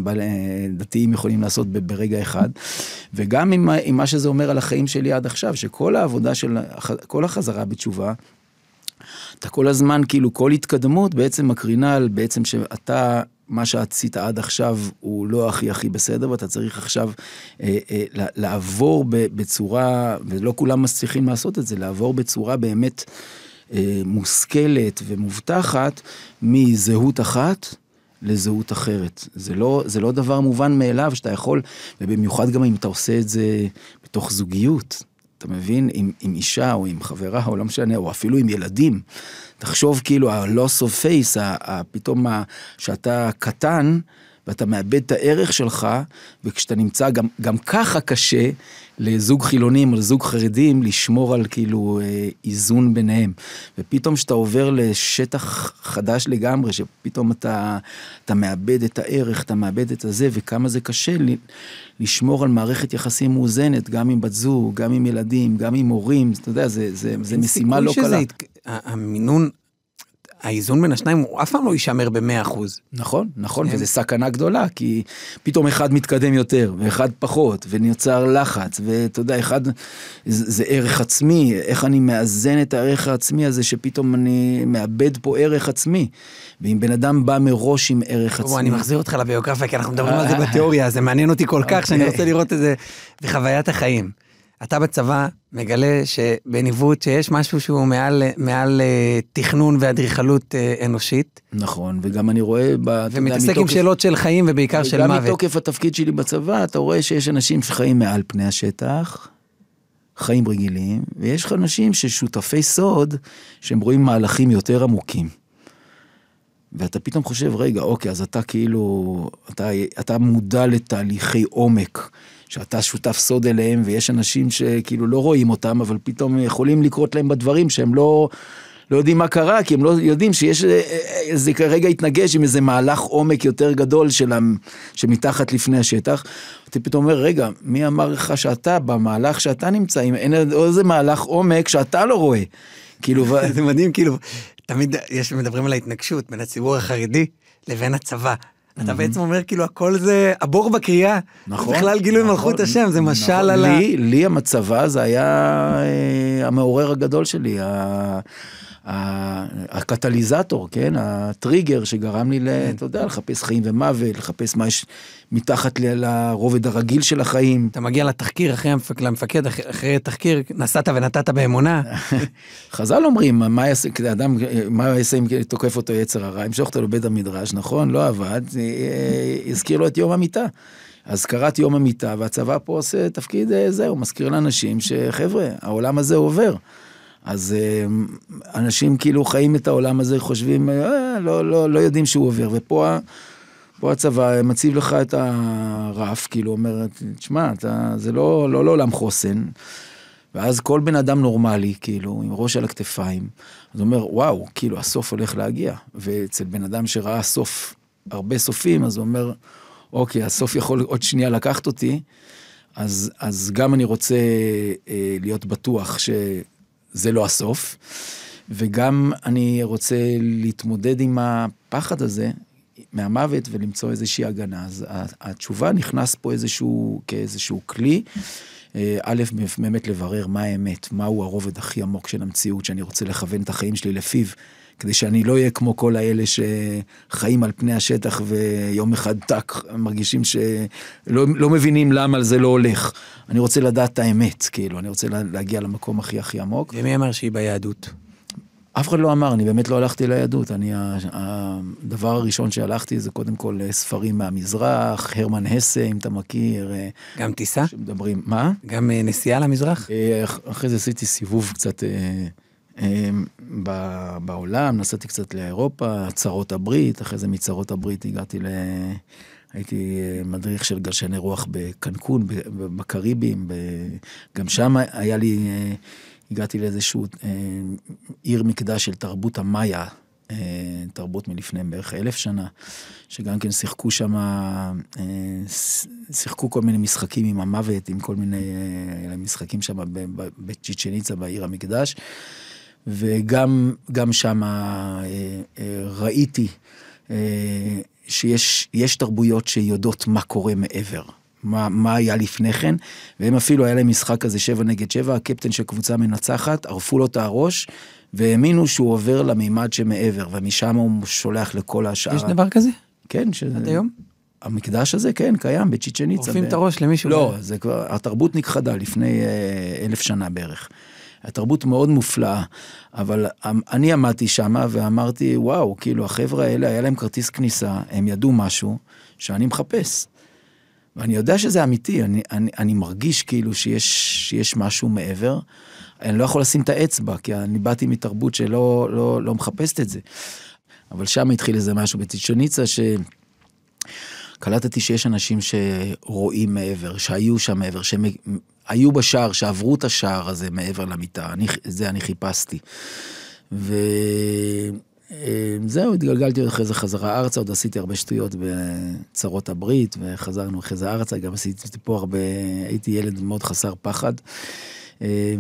דתיים יכולים לעשות ברגע אחד. וגם עם, עם מה שזה אומר על החיים שלי עד עכשיו, שכל העבודה של, כל החזרה בתשובה, אתה כל הזמן, כאילו, כל התקדמות בעצם מקרינה על בעצם שאתה... מה שעשית עד עכשיו הוא לא הכי הכי בסדר, ואתה צריך עכשיו אה, אה, לעבור בצורה, ולא כולם מצליחים לעשות את זה, לעבור בצורה באמת אה, מושכלת ומובטחת מזהות אחת לזהות אחרת. זה לא, זה לא דבר מובן מאליו שאתה יכול, ובמיוחד גם אם אתה עושה את זה בתוך זוגיות. אתה מבין? עם, עם אישה או עם חברה או לא משנה, או אפילו עם ילדים. תחשוב כאילו ה-loss of face, פתאום שאתה קטן ואתה מאבד את הערך שלך, וכשאתה נמצא גם, גם ככה קשה לזוג חילונים או לזוג חרדים לשמור על כאילו איזון ביניהם. ופתאום כשאתה עובר לשטח חדש לגמרי, שפתאום אתה, אתה מאבד את הערך, אתה מאבד את הזה, וכמה זה קשה לשמור על מערכת יחסים מאוזנת, גם עם בת זוג, גם עם ילדים, גם עם הורים, אתה יודע, זה, זה, זה משימה לא קלה. המינון, האיזון בין השניים הוא אף פעם לא יישמר במאה אחוז. נכון, נכון, כן. וזו סכנה גדולה, כי פתאום אחד מתקדם יותר, ואחד פחות, ונוצר לחץ, ואתה יודע, אחד, זה, זה ערך עצמי, איך אני מאזן את הערך העצמי הזה, שפתאום אני מאבד פה ערך עצמי. ואם בן אדם בא מראש עם ערך עצמי... אני מחזיר אותך לביוגרפיה, כי אנחנו מדברים על זה בתיאוריה, זה מעניין אותי כל כך, שאני רוצה לראות את זה בחוויית החיים. אתה בצבא מגלה שבניווט שיש משהו שהוא מעל, מעל תכנון ואדריכלות אנושית. נכון, וגם אני רואה... ומתעסק עם שאלות של חיים ובעיקר של מוות. וגם מתוקף התפקיד שלי בצבא, אתה רואה שיש אנשים שחיים מעל פני השטח, חיים רגילים, ויש לך אנשים ששותפי סוד, שהם רואים מהלכים יותר עמוקים. ואתה פתאום חושב, רגע, אוקיי, אז אתה כאילו, אתה, אתה מודע לתהליכי עומק. שאתה שותף סוד אליהם, ויש אנשים שכאילו לא רואים אותם, אבל פתאום יכולים לקרות להם בדברים שהם לא, לא יודעים מה קרה, כי הם לא יודעים שיש איזה כרגע התנגש עם איזה מהלך עומק יותר גדול שלהם, שמתחת לפני השטח. אתה פתאום אומר, רגע, מי אמר לך שאתה, במהלך שאתה נמצא, אם אין איזה מהלך עומק שאתה לא רואה. כאילו, זה מדהים, כאילו, תמיד יש, מדברים על ההתנגשות בין הציבור החרדי לבין הצבא. אתה בעצם אומר כאילו הכל זה הבור בקריאה, נכון, בכלל גילוי נכון, מלכות השם, זה נכון, משל על ה... לי, לי המצבה זה היה אה, המעורר הגדול שלי. הקטליזטור, כן? הטריגר שגרם לי, אתה יודע, לחפש חיים ומוות, לחפש מה יש מתחת לרובד הרגיל של החיים. אתה מגיע לתחקיר אחרי למפקד, אחרי תחקיר, נסעת ונתת באמונה. חז"ל אומרים, מה יעשה, אדם, מה יעשה אם תוקף אותו יצר הרע, ימשוך אותו לבית המדרש, נכון, לא עבד, יזכיר לו את יום המיטה. אז קראתי יום המיטה, והצבא פה עושה תפקיד אה, זהו, מזכיר לאנשים שחבר'ה, העולם הזה עובר. אז אה, אנשים כאילו חיים את העולם הזה, חושבים, אה, לא, לא, לא יודעים שהוא עובר, ופה פה הצבא מציב לך את הרף, כאילו אומר, תשמע, זה לא, לא לעולם חוסן. ואז כל בן אדם נורמלי, כאילו, עם ראש על הכתפיים, אז אומר, וואו, כאילו, הסוף הולך להגיע. ואצל בן אדם שראה סוף, הרבה סופים, אז הוא אומר, אוקיי, הסוף יכול עוד שנייה לקחת אותי, אז, אז גם אני רוצה אה, להיות בטוח שזה לא הסוף, וגם אני רוצה להתמודד עם הפחד הזה מהמוות ולמצוא איזושהי הגנה. אז התשובה נכנס פה איזשהו, כאיזשהו כלי. אה, א', באמת לברר מה האמת, מהו הרובד הכי עמוק של המציאות שאני רוצה לכוון את החיים שלי לפיו, כדי שאני לא אהיה כמו כל האלה שחיים על פני השטח ויום אחד טאק, מרגישים שלא לא מבינים למה זה לא הולך. אני רוצה לדעת את האמת, כאילו, אני רוצה להגיע למקום הכי הכי עמוק. ומי אמר שהיא ביהדות? אף אחד לא אמר, אני באמת לא הלכתי ליהדות. אני, הדבר הראשון שהלכתי זה קודם כל ספרים מהמזרח, הרמן הסה, אם אתה מכיר. אה, גם טיסה? שמדברים, מה? גם אה, נסיעה למזרח? אה, אחרי זה עשיתי סיבוב קצת בעולם, נסעתי קצת לאירופה, צרות הברית, אחרי זה מצרות הברית הגעתי ל... הייתי מדריך של גלשני רוח בקנקון, בקריבים, גם שם היה לי הגעתי לאיזשהו אה, עיר מקדש של תרבות המאיה, אה, תרבות מלפני בערך אלף שנה, שגם כן שיחקו שם, אה, שיחקו כל מיני משחקים עם המוות, עם כל מיני אה, משחקים שם בצ'יצ'ניצה, בעיר המקדש, וגם שם אה, אה, ראיתי אה, שיש תרבויות שיודעות מה קורה מעבר. מה, מה היה לפני כן, והם אפילו, היה להם משחק כזה שבע נגד שבע, הקפטן של קבוצה מנצחת, ערפו לו את הראש, והאמינו שהוא עובר למימד שמעבר, ומשם הוא שולח לכל השאר. יש דבר כזה? כן. ש... עד היום? המקדש הזה, כן, קיים בצ'יצ'ניצה. עורפים ב... את הראש למישהו? לא, זה כבר, התרבות נכחדה לפני אה, אלף שנה בערך. התרבות מאוד מופלאה, אבל אני עמדתי שם ואמרתי, וואו, כאילו החבר'ה האלה, היה להם כרטיס כניסה, הם ידעו משהו שאני מחפש. ואני יודע שזה אמיתי, אני, אני, אני מרגיש כאילו שיש, שיש משהו מעבר. אני לא יכול לשים את האצבע, כי אני באתי מתרבות שלא לא, לא מחפשת את זה. אבל שם התחיל איזה משהו בציצ'וניצה, שקלטתי שיש אנשים שרואים מעבר, שהיו שם מעבר, שהם היו בשער, שעברו את השער הזה מעבר למיטה, אני, זה אני חיפשתי. ו... אה, התגלגלתי אחרי זה חזרה ארצה, עוד עשיתי הרבה שטויות בצרות הברית, וחזרנו אחרי זה ארצה, גם עשיתי פה הרבה, הייתי ילד מאוד חסר פחד. אה,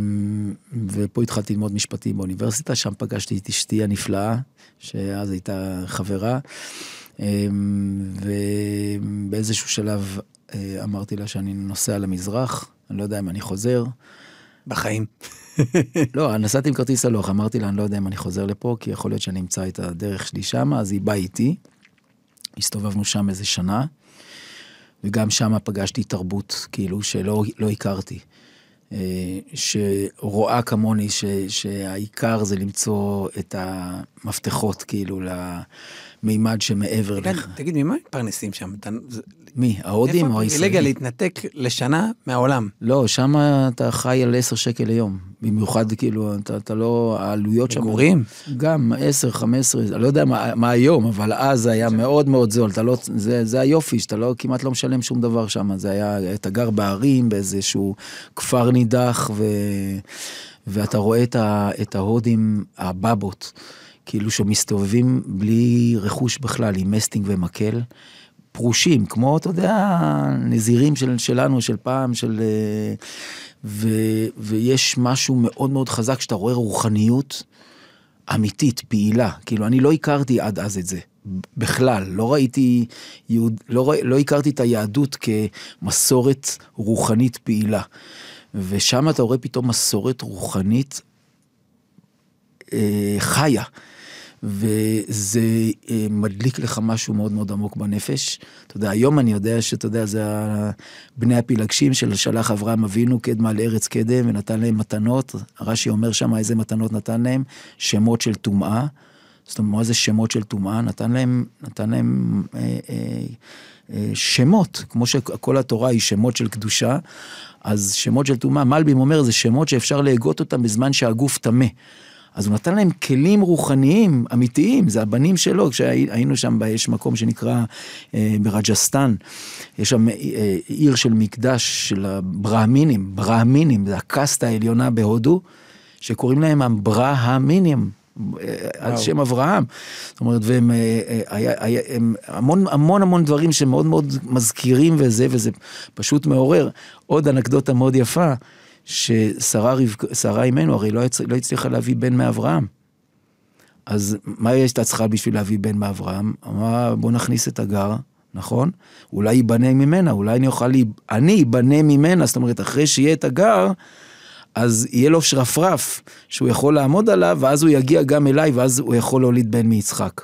ופה התחלתי ללמוד משפטים באוניברסיטה, שם פגשתי את אשתי הנפלאה, שאז הייתה חברה, אה, ובאיזשהו שלב אמרתי לה שאני נוסע למזרח, אני לא יודע אם אני חוזר. בחיים. לא, נסעתי עם כרטיס הלוך, אמרתי לה, אני לא יודע אם אני חוזר לפה, כי יכול להיות שאני אמצא את הדרך שלי שם, אז היא באה איתי. הסתובבנו שם איזה שנה, וגם שם פגשתי תרבות, כאילו, שלא לא הכרתי. אה, שרואה כמוני ש, שהעיקר זה למצוא את המפתחות, כאילו, למימד שמעבר לך. תגיד, ממה מתפרנסים שם? מי, ההודים או הישראלים? איפה הפריבילגיה להתנתק לשנה מהעולם? לא, שם אתה חי על 10 שקל ליום. במיוחד, כאילו, אתה, אתה לא, העלויות שם... מגורים? גם 10, 15, אני לא יודע מה, מה היום, אבל אז היה מאוד מאוד זול. אתה לא, זה, זה היופי, שאתה לא, כמעט לא משלם שום דבר שם. זה היה, אתה גר בערים, באיזשהו כפר נידח, ו, ואתה רואה את, ה, את ההודים, הבבות. כאילו שמסתובבים בלי רכוש בכלל, עם מסטינג ומקל. פרושים, כמו, אתה יודע, נזירים של, שלנו, של פעם, של... אה, ו, ויש משהו מאוד מאוד חזק שאתה רואה רוחניות אמיתית, פעילה. כאילו, אני לא הכרתי עד אז את זה. בכלל, לא ראיתי, יהוד, לא, לא הכרתי את היהדות כמסורת רוחנית פעילה. ושם אתה רואה פתאום מסורת רוחנית אה, חיה. וזה אה, מדליק לך משהו מאוד מאוד עמוק בנפש. אתה יודע, היום אני יודע שאתה יודע, זה בני הפילגשים של שלח אברהם אבינו קדמה לארץ קדם ונתן להם מתנות. רש"י אומר שם איזה מתנות נתן להם, שמות של טומאה. זאת אומרת, מה זה שמות של טומאה? נתן להם, נתן להם אה, אה, אה, שמות, כמו שכל התורה היא שמות של קדושה, אז שמות של טומאה, מלבים אומר, זה שמות שאפשר להגות אותם בזמן שהגוף טמא. אז הוא נתן להם כלים רוחניים אמיתיים, זה הבנים שלו, כשהיינו שם, יש מקום שנקרא אה, ברג'סטן, יש שם אה, עיר של מקדש של הברהמינים, ברהמינים, זה הקאסטה העליונה בהודו, שקוראים להם הברהמינים. על שם אברהם. זאת אומרת, והם אה, אה, היה, היה, הם המון המון המון דברים שמאוד מאוד מזכירים וזה, וזה פשוט מעורר. עוד אנקדוטה מאוד יפה, ששרה אימנו הרי לא, לא הצליחה להביא בן מאברהם. אז מה יש הייתה צריכה בשביל להביא בן מאברהם? אמרה, בוא נכניס את הגר, נכון? אולי ייבנה ממנה, אולי אני אוכל, אני ייבנה ממנה, זאת אומרת, אחרי שיהיה את הגר, אז יהיה לו שרפרף שהוא יכול לעמוד עליו, ואז הוא יגיע גם אליי, ואז הוא יכול להוליד בן מיצחק.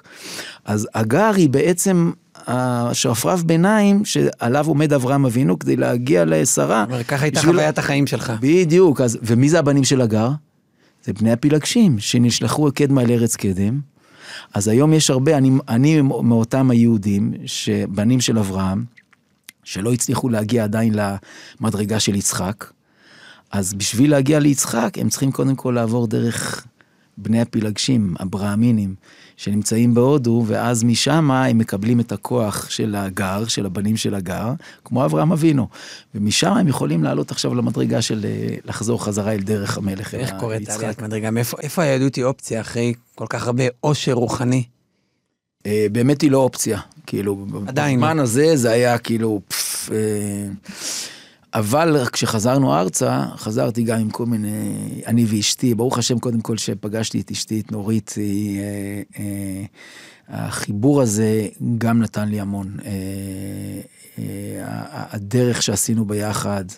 אז הגר היא בעצם השרפרף ביניים שעליו עומד אברהם אבינו כדי להגיע לשרה. ככה הייתה חוויית החיים שלך. בדיוק, אז, ומי זה הבנים של הגר? זה בני הפילגשים, שנשלחו קדמה לארץ קדם. אז היום יש הרבה, אני, אני מאותם היהודים, שבנים של אברהם, שלא הצליחו להגיע עדיין למדרגה של יצחק, אז בשביל להגיע ליצחק, הם צריכים קודם כל לעבור דרך בני הפילגשים, הברהמינים, שנמצאים בהודו, ואז משם הם מקבלים את הכוח של הגר, של הבנים של הגר, כמו אברהם אבינו. ומשם הם יכולים לעלות עכשיו למדרגה של אה, לחזור חזרה אל דרך המלך. איך קוראת עליית מדרגה? מאיפה, איפה היהדות היא אופציה אחרי כל כך הרבה עושר רוחני? אה, באמת היא לא אופציה. כאילו, עדיין. בזמן הזה זה היה כאילו... פפ, אה, אבל כשחזרנו ארצה, חזרתי גם עם כל מיני, אני ואשתי, ברוך השם קודם כל שפגשתי את אשתי, את נורית, היא, אה, אה, החיבור הזה גם נתן לי המון. אה, אה, הדרך שעשינו ביחד, אה,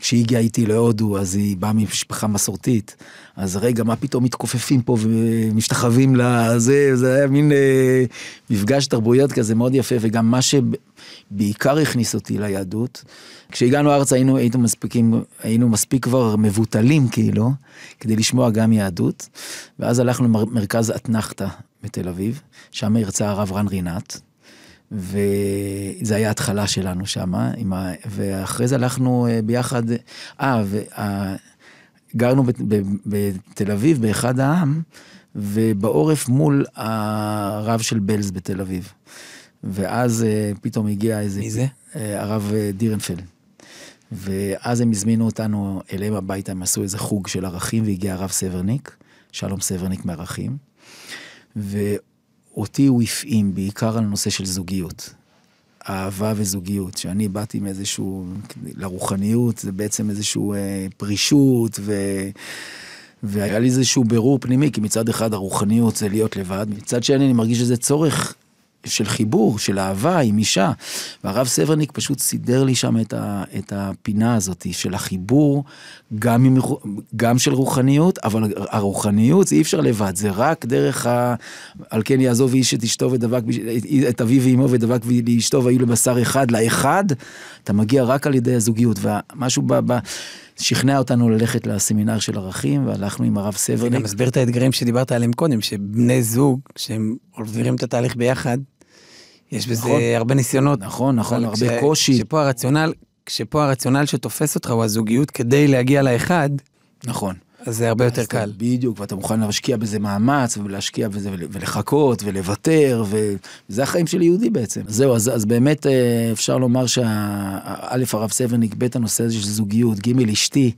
כשהיא הגיעה איתי להודו, אז היא באה ממשפחה מסורתית. אז רגע, מה פתאום מתכופפים פה ומשתחווים לזה, זה היה מין אה, מפגש תרבויות כזה מאוד יפה, וגם מה שבעיקר הכניס אותי ליהדות, כשהגענו ארצה היינו, היינו, מספיקים, היינו מספיק כבר מבוטלים כאילו, כדי לשמוע גם יהדות, ואז הלכנו למרכז אתנחתא בתל אביב, שם הרצה הרב רן רינת. וזה היה התחלה שלנו שם, ה... ואחרי זה הלכנו אה, ביחד, אה, גרנו בתל אביב, באחד העם, ובעורף מול הרב של בלז בתל אביב. ואז אה, פתאום הגיע איזה... מי זה? אה, הרב דירנפלד. ואז הם הזמינו אותנו אליהם הביתה, הם עשו איזה חוג של ערכים, והגיע הרב סברניק, שלום סברניק מערכים. ואותי הוא הפעים בעיקר על נושא של זוגיות. אהבה וזוגיות, שאני באתי מאיזשהו, לרוחניות, זה בעצם איזשהו אה, פרישות, ו... והיה לי איזשהו בירור פנימי, כי מצד אחד הרוחניות זה להיות לבד, מצד שני אני מרגיש שזה צורך של חיבור, של אהבה עם אישה. והרב סברניק פשוט סידר לי שם את, ה, את הפינה הזאת של החיבור, גם, עם, גם של רוחניות, אבל הרוחניות זה אי אפשר לבד, זה רק דרך ה... על כן יעזוב איש את אשתו ודבק, את אביו ואמו ודבק לאשתו והיו לבשר אחד, לאחד, אתה מגיע רק על ידי הזוגיות, ומשהו ב... ב שכנע אותנו ללכת לסמינר של ערכים, והלכנו עם הרב סברניק. גם מסביר את האתגרים שדיברת עליהם קודם, שבני זוג, כשהם עוברים את התהליך ביחד, יש בזה נכון, הרבה ניסיונות. נכון, נכון, הרבה כש, קושי. כשפה הרציונל, כשפה הרציונל שתופס אותך הוא הזוגיות כדי להגיע לאחד. נכון. אז זה הרבה יותר קל. בדיוק, ואתה מוכן להשקיע בזה מאמץ, ולהשקיע בזה, ולחכות, ולוותר, וזה החיים של יהודי בעצם. זהו, אז, אז באמת אה, אפשר לומר שא', הרב סברניק, ב', הנושא הזה של זוגיות, ג', אשתי,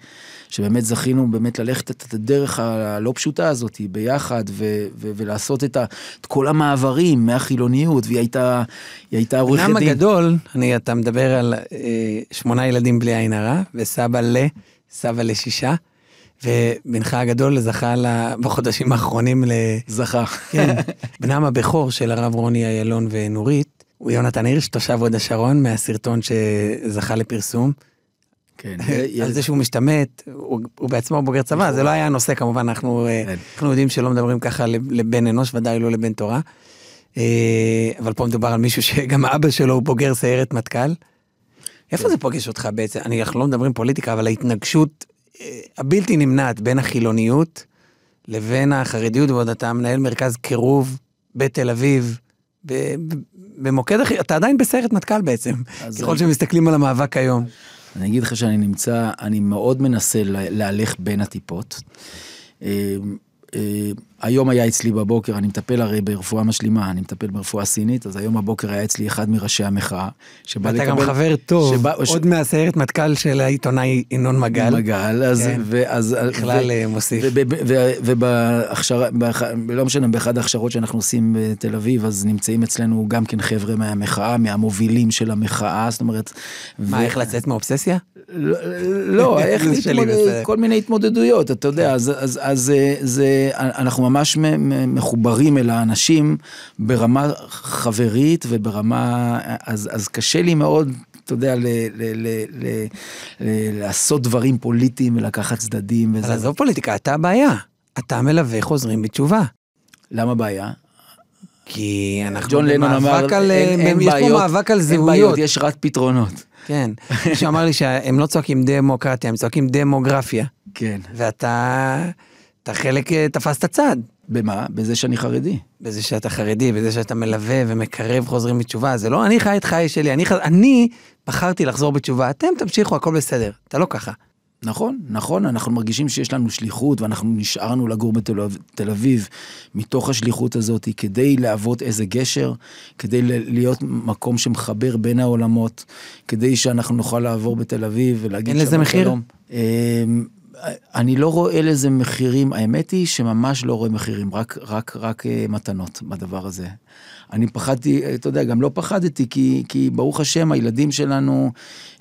שבאמת זכינו באמת ללכת את הדרך הלא פשוטה הזאת ביחד, ו, ו, ולעשות את, ה, את כל המעברים מהחילוניות, והיא הייתה, היא הייתה עורכת דין. בנם הגדול, אני, אתה מדבר על אה, שמונה ילדים בלי עין הרע, וסבא ל, סבא לשישה. ובנך הגדול זכה לה, בחודשים האחרונים ל... זכה. כן. בנם הבכור של הרב רוני איילון ונורית, הוא יונתן הירש, תושב הוד השרון, מהסרטון שזכה לפרסום. כן. על זה שהוא משתמט, הוא, הוא בעצמו בוגר צבא, זה לא היה הנושא כמובן, אנחנו, אה, כן. אנחנו יודעים שלא מדברים ככה לבן אנוש, ודאי לא לבן תורה. אה, אבל פה מדובר על מישהו שגם אבא שלו הוא בוגר סיירת מטכ"ל. איפה זה פוגש אותך בעצם? אני, אנחנו לא מדברים פוליטיקה, אבל ההתנגשות אה, הבלתי נמנעת בין החילוניות לבין החרדיות, ועוד אתה מנהל מרכז קירוב בתל אביב, במוקד אחר, אתה עדיין בסיירת מטכ"ל בעצם, ככל אני- שמסתכלים על המאבק היום. אני אגיד לך שאני נמצא, אני מאוד מנסה לה- להלך בין הטיפות. אה, אה, היום היה אצלי בבוקר, אני מטפל הרי ברפואה משלימה, אני מטפל ברפואה סינית, אז היום בבוקר היה אצלי אחד מראשי המחאה, שבא ואתה גם לקבל- חבר טוב, שבא- ש- עוד מהסיירת מטכ"ל של העיתונאי ינון מגל. מגל, אז, כן. ואז, בכלל ו- אה, מוסיף. ובהכשרה, לא משנה, באחד ההכשרות שאנחנו עושים בתל אביב, אז נמצאים אצלנו גם כן חבר'ה מהמחאה, מהמובילים של המחאה, זאת אומרת... מה, ו- איך לצאת מאובססיה? לא, לא, איך להתמודד. כל מיני התמודדויות, אתה יודע, אז, אז, אז זה, זה, אנחנו ממש מחוברים אל האנשים ברמה חברית וברמה, אז, אז קשה לי מאוד, אתה יודע, ל, ל, ל, ל, ל, לעשות דברים פוליטיים ולקחת צדדים וזה. עזוב פוליטיקה, אתה הבעיה. אתה מלווה חוזרים בתשובה. למה בעיה? כי אנחנו במאבק על... אין, אין יש פה בעיות, מאבק על אין זהויות. בעיות, יש רק פתרונות. כן. מישהו אמר לי שהם לא צועקים דמוקרטיה, הם צועקים דמוגרפיה. כן. ואתה... אתה חלק, אה, תפסת צד. במה? בזה שאני חרדי. בזה שאתה חרדי, בזה שאתה מלווה ומקרב חוזרים בתשובה, זה לא אני חי את חיי שלי, אני, ח... אני בחרתי לחזור בתשובה, אתם תמשיכו, הכל בסדר, אתה לא ככה. נכון, נכון, אנחנו מרגישים שיש לנו שליחות ואנחנו נשארנו לגור בתל אביב- תל אביב מתוך השליחות הזאת כדי להוות איזה גשר, כדי להיות מקום שמחבר בין העולמות, כדי שאנחנו נוכל לעבור בתל אביב ולהגיד אין לזה מחיר? אני לא רואה לזה מחירים, האמת היא שממש לא רואה מחירים, רק, רק, רק אה, מתנות בדבר הזה. אני פחדתי, אתה יודע, גם לא פחדתי, כי, כי ברוך השם, הילדים שלנו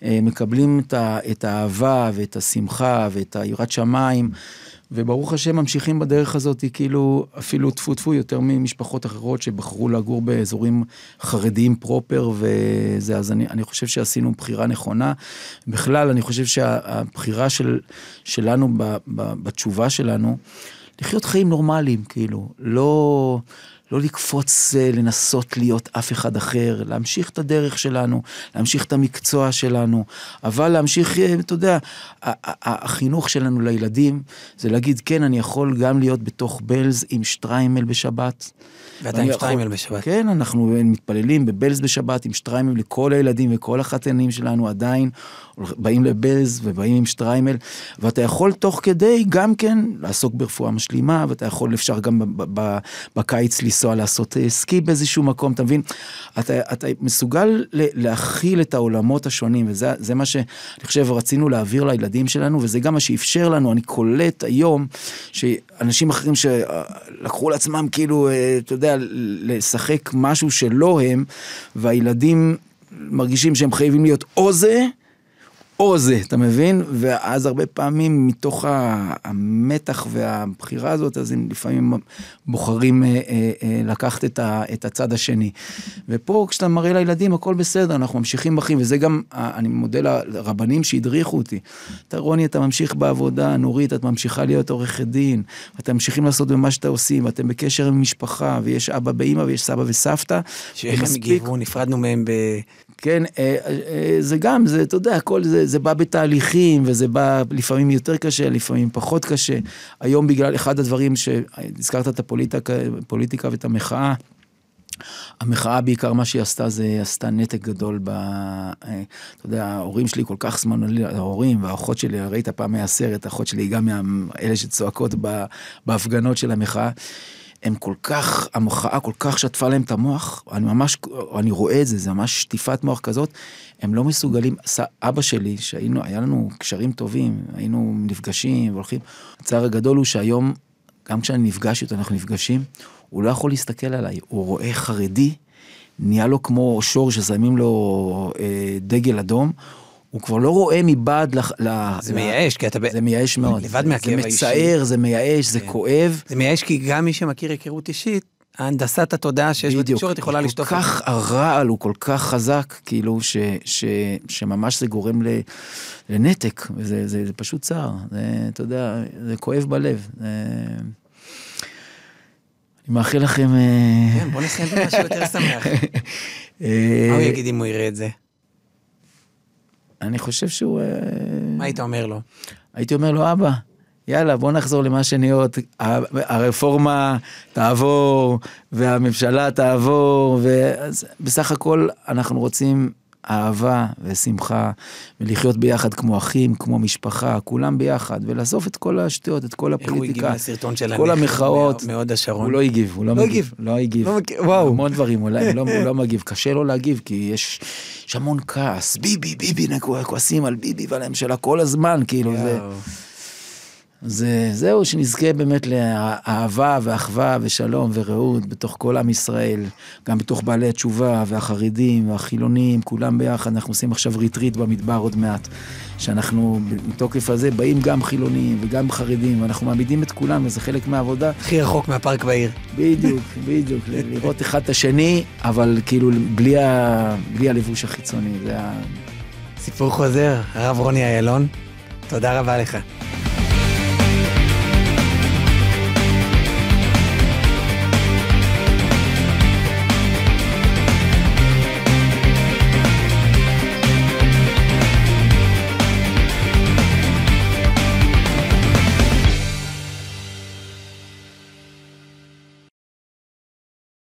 אה, מקבלים את, ה, את האהבה ואת השמחה ואת היראת שמיים, וברוך השם ממשיכים בדרך הזאת, כאילו אפילו טפו טפו יותר ממשפחות אחרות שבחרו לגור באזורים חרדיים פרופר וזה, אז אני, אני חושב שעשינו בחירה נכונה. בכלל, אני חושב שהבחירה של, שלנו ב, ב, בתשובה שלנו, לחיות חיים נורמליים, כאילו, לא... לא לקפוץ אה, לנסות להיות אף אחד אחר, להמשיך את הדרך שלנו, להמשיך את המקצוע שלנו, אבל להמשיך, אה, אתה יודע, החינוך שלנו לילדים זה להגיד, כן, אני יכול גם להיות בתוך בלז עם שטריימל בשבת. ואתה עם יכול- שטריימל בשבת. כן, אנחנו מתפללים בבלז בשבת עם שטריימל לכל הילדים וכל החתנים שלנו עדיין באים לבלז ובאים עם שטריימל, ואתה יכול תוך כדי גם כן לעסוק ברפואה משלימה, ואתה יכול, אפשר גם בקיץ לנסוע לעשות אה, סקי באיזשהו מקום, אתה מבין? אתה, אתה מסוגל להכיל את העולמות השונים, וזה זה מה שאני חושב רצינו להעביר לילדים שלנו, וזה גם מה שאפשר לנו, אני קולט היום שאנשים אחרים שלקחו לעצמם כאילו, אה, אתה יודע, לשחק משהו שלא הם, והילדים מרגישים שהם חייבים להיות או זה, או זה, אתה מבין? ואז הרבה פעמים מתוך המתח והבחירה הזאת, אז הם לפעמים בוחרים אה, אה, אה, לקחת את, הצד השני. ופה כשאתה מראה לילדים הכל בסדר, אנחנו ממשיכים בחיים, וזה גם, אני מודה לרבנים שהדריכו אותי. אתה רוני, אתה ממשיך בעבודה, נורית, את ממשיכה להיות עורכת דין, ואתם ממשיכים לעשות במה שאתם עושים, ואתם בקשר עם משפחה, ויש אבא באמא ויש סבא וסבתא. שאיך הם. הגיבו, נפרדנו מהם ב... כן, אה, אה, זה גם, זה, אתה יודע, הכל זה, זה בא בתהליכים, וזה בא לפעמים יותר קשה, לפעמים פחות קשה. היום בגלל אחד הדברים שהזכרת את הפוליטיקה, פוליטיקה ואת המחאה, המחאה בעיקר מה שהיא עשתה זה עשתה נתק גדול ב... אה, אתה יודע, ההורים שלי כל כך שמאלנים, ההורים והאחות שלי, ראית פעם היה סרט, האחות שלי היא גם מאלה שצועקות בהפגנות של המחאה. הם כל כך, המחאה כל כך שטפה להם את המוח, אני ממש, אני רואה את זה, זה ממש שטיפת מוח כזאת, הם לא מסוגלים, אבא שלי, שהיינו, היה לנו קשרים טובים, היינו נפגשים והולכים, הצער הגדול הוא שהיום, גם כשאני נפגש איתו, אנחנו נפגשים, הוא לא יכול להסתכל עליי, הוא רואה חרדי, נהיה לו כמו שור ששמים לו אה, דגל אדום, הוא כבר לא רואה מבעד לח- ל... זה ל- מייאש, כי אתה... זה מייאש מאוד. לבד מהכאב זה מצער, זה מייאש, זה כן. כואב. זה מייאש כי גם מי שמכיר היכרות אישית, הנדסת התודעה שיש בדיוק. בתקשורת יכולה לשטוף. כל כך הרעל הוא כל כך חזק, כאילו, ש, ש, שממש זה גורם ל, לנתק, וזה זה, זה פשוט צער. זה, אתה יודע, זה כואב בלב. זה... אני מאחל לכם... אה, כן, בוא נסיים במשהו יותר שמח. אה, מה הוא יגיד אם הוא יראה את זה? אני חושב שהוא... אה, מה היית אומר לו? הייתי אומר לו, אבא, יאללה, בוא נחזור למה שניות, הרפורמה תעבור, והממשלה תעבור, ובסך הכל אנחנו רוצים אהבה ושמחה, ולחיות ביחד כמו אחים, כמו משפחה, כולם ביחד, ולאסוף את כל השטויות, את כל איך הוא הגיב הפוליטיקה, לסרטון של כל המחאות. מהוד השרון? הוא לא הגיב, הוא לא לא מגיב. לא הגיב. לא וואו. המון דברים, לא, הוא לא, הוא לא מגיב. קשה לו להגיב, כי יש, יש המון כעס. ביבי, ביבי, כועסים על ביבי ועל הממשלה כל הזמן, כאילו, זה... זה, זהו, שנזכה באמת לאהבה ואחווה ושלום ורעות בתוך כל עם ישראל, גם בתוך בעלי התשובה והחרדים והחילונים, כולם ביחד. אנחנו עושים עכשיו ריטריט במדבר עוד מעט, שאנחנו מתוקף הזה באים גם חילונים וגם חרדים, ואנחנו מעמידים את כולם, וזה חלק מהעבודה. הכי רחוק מהפארק בעיר. בדיוק, בדיוק, לראות אחד את השני, אבל כאילו בלי, ה, בלי הלבוש החיצוני, זה ה... סיפור חוזר, הרב רוני איילון, תודה רבה לך.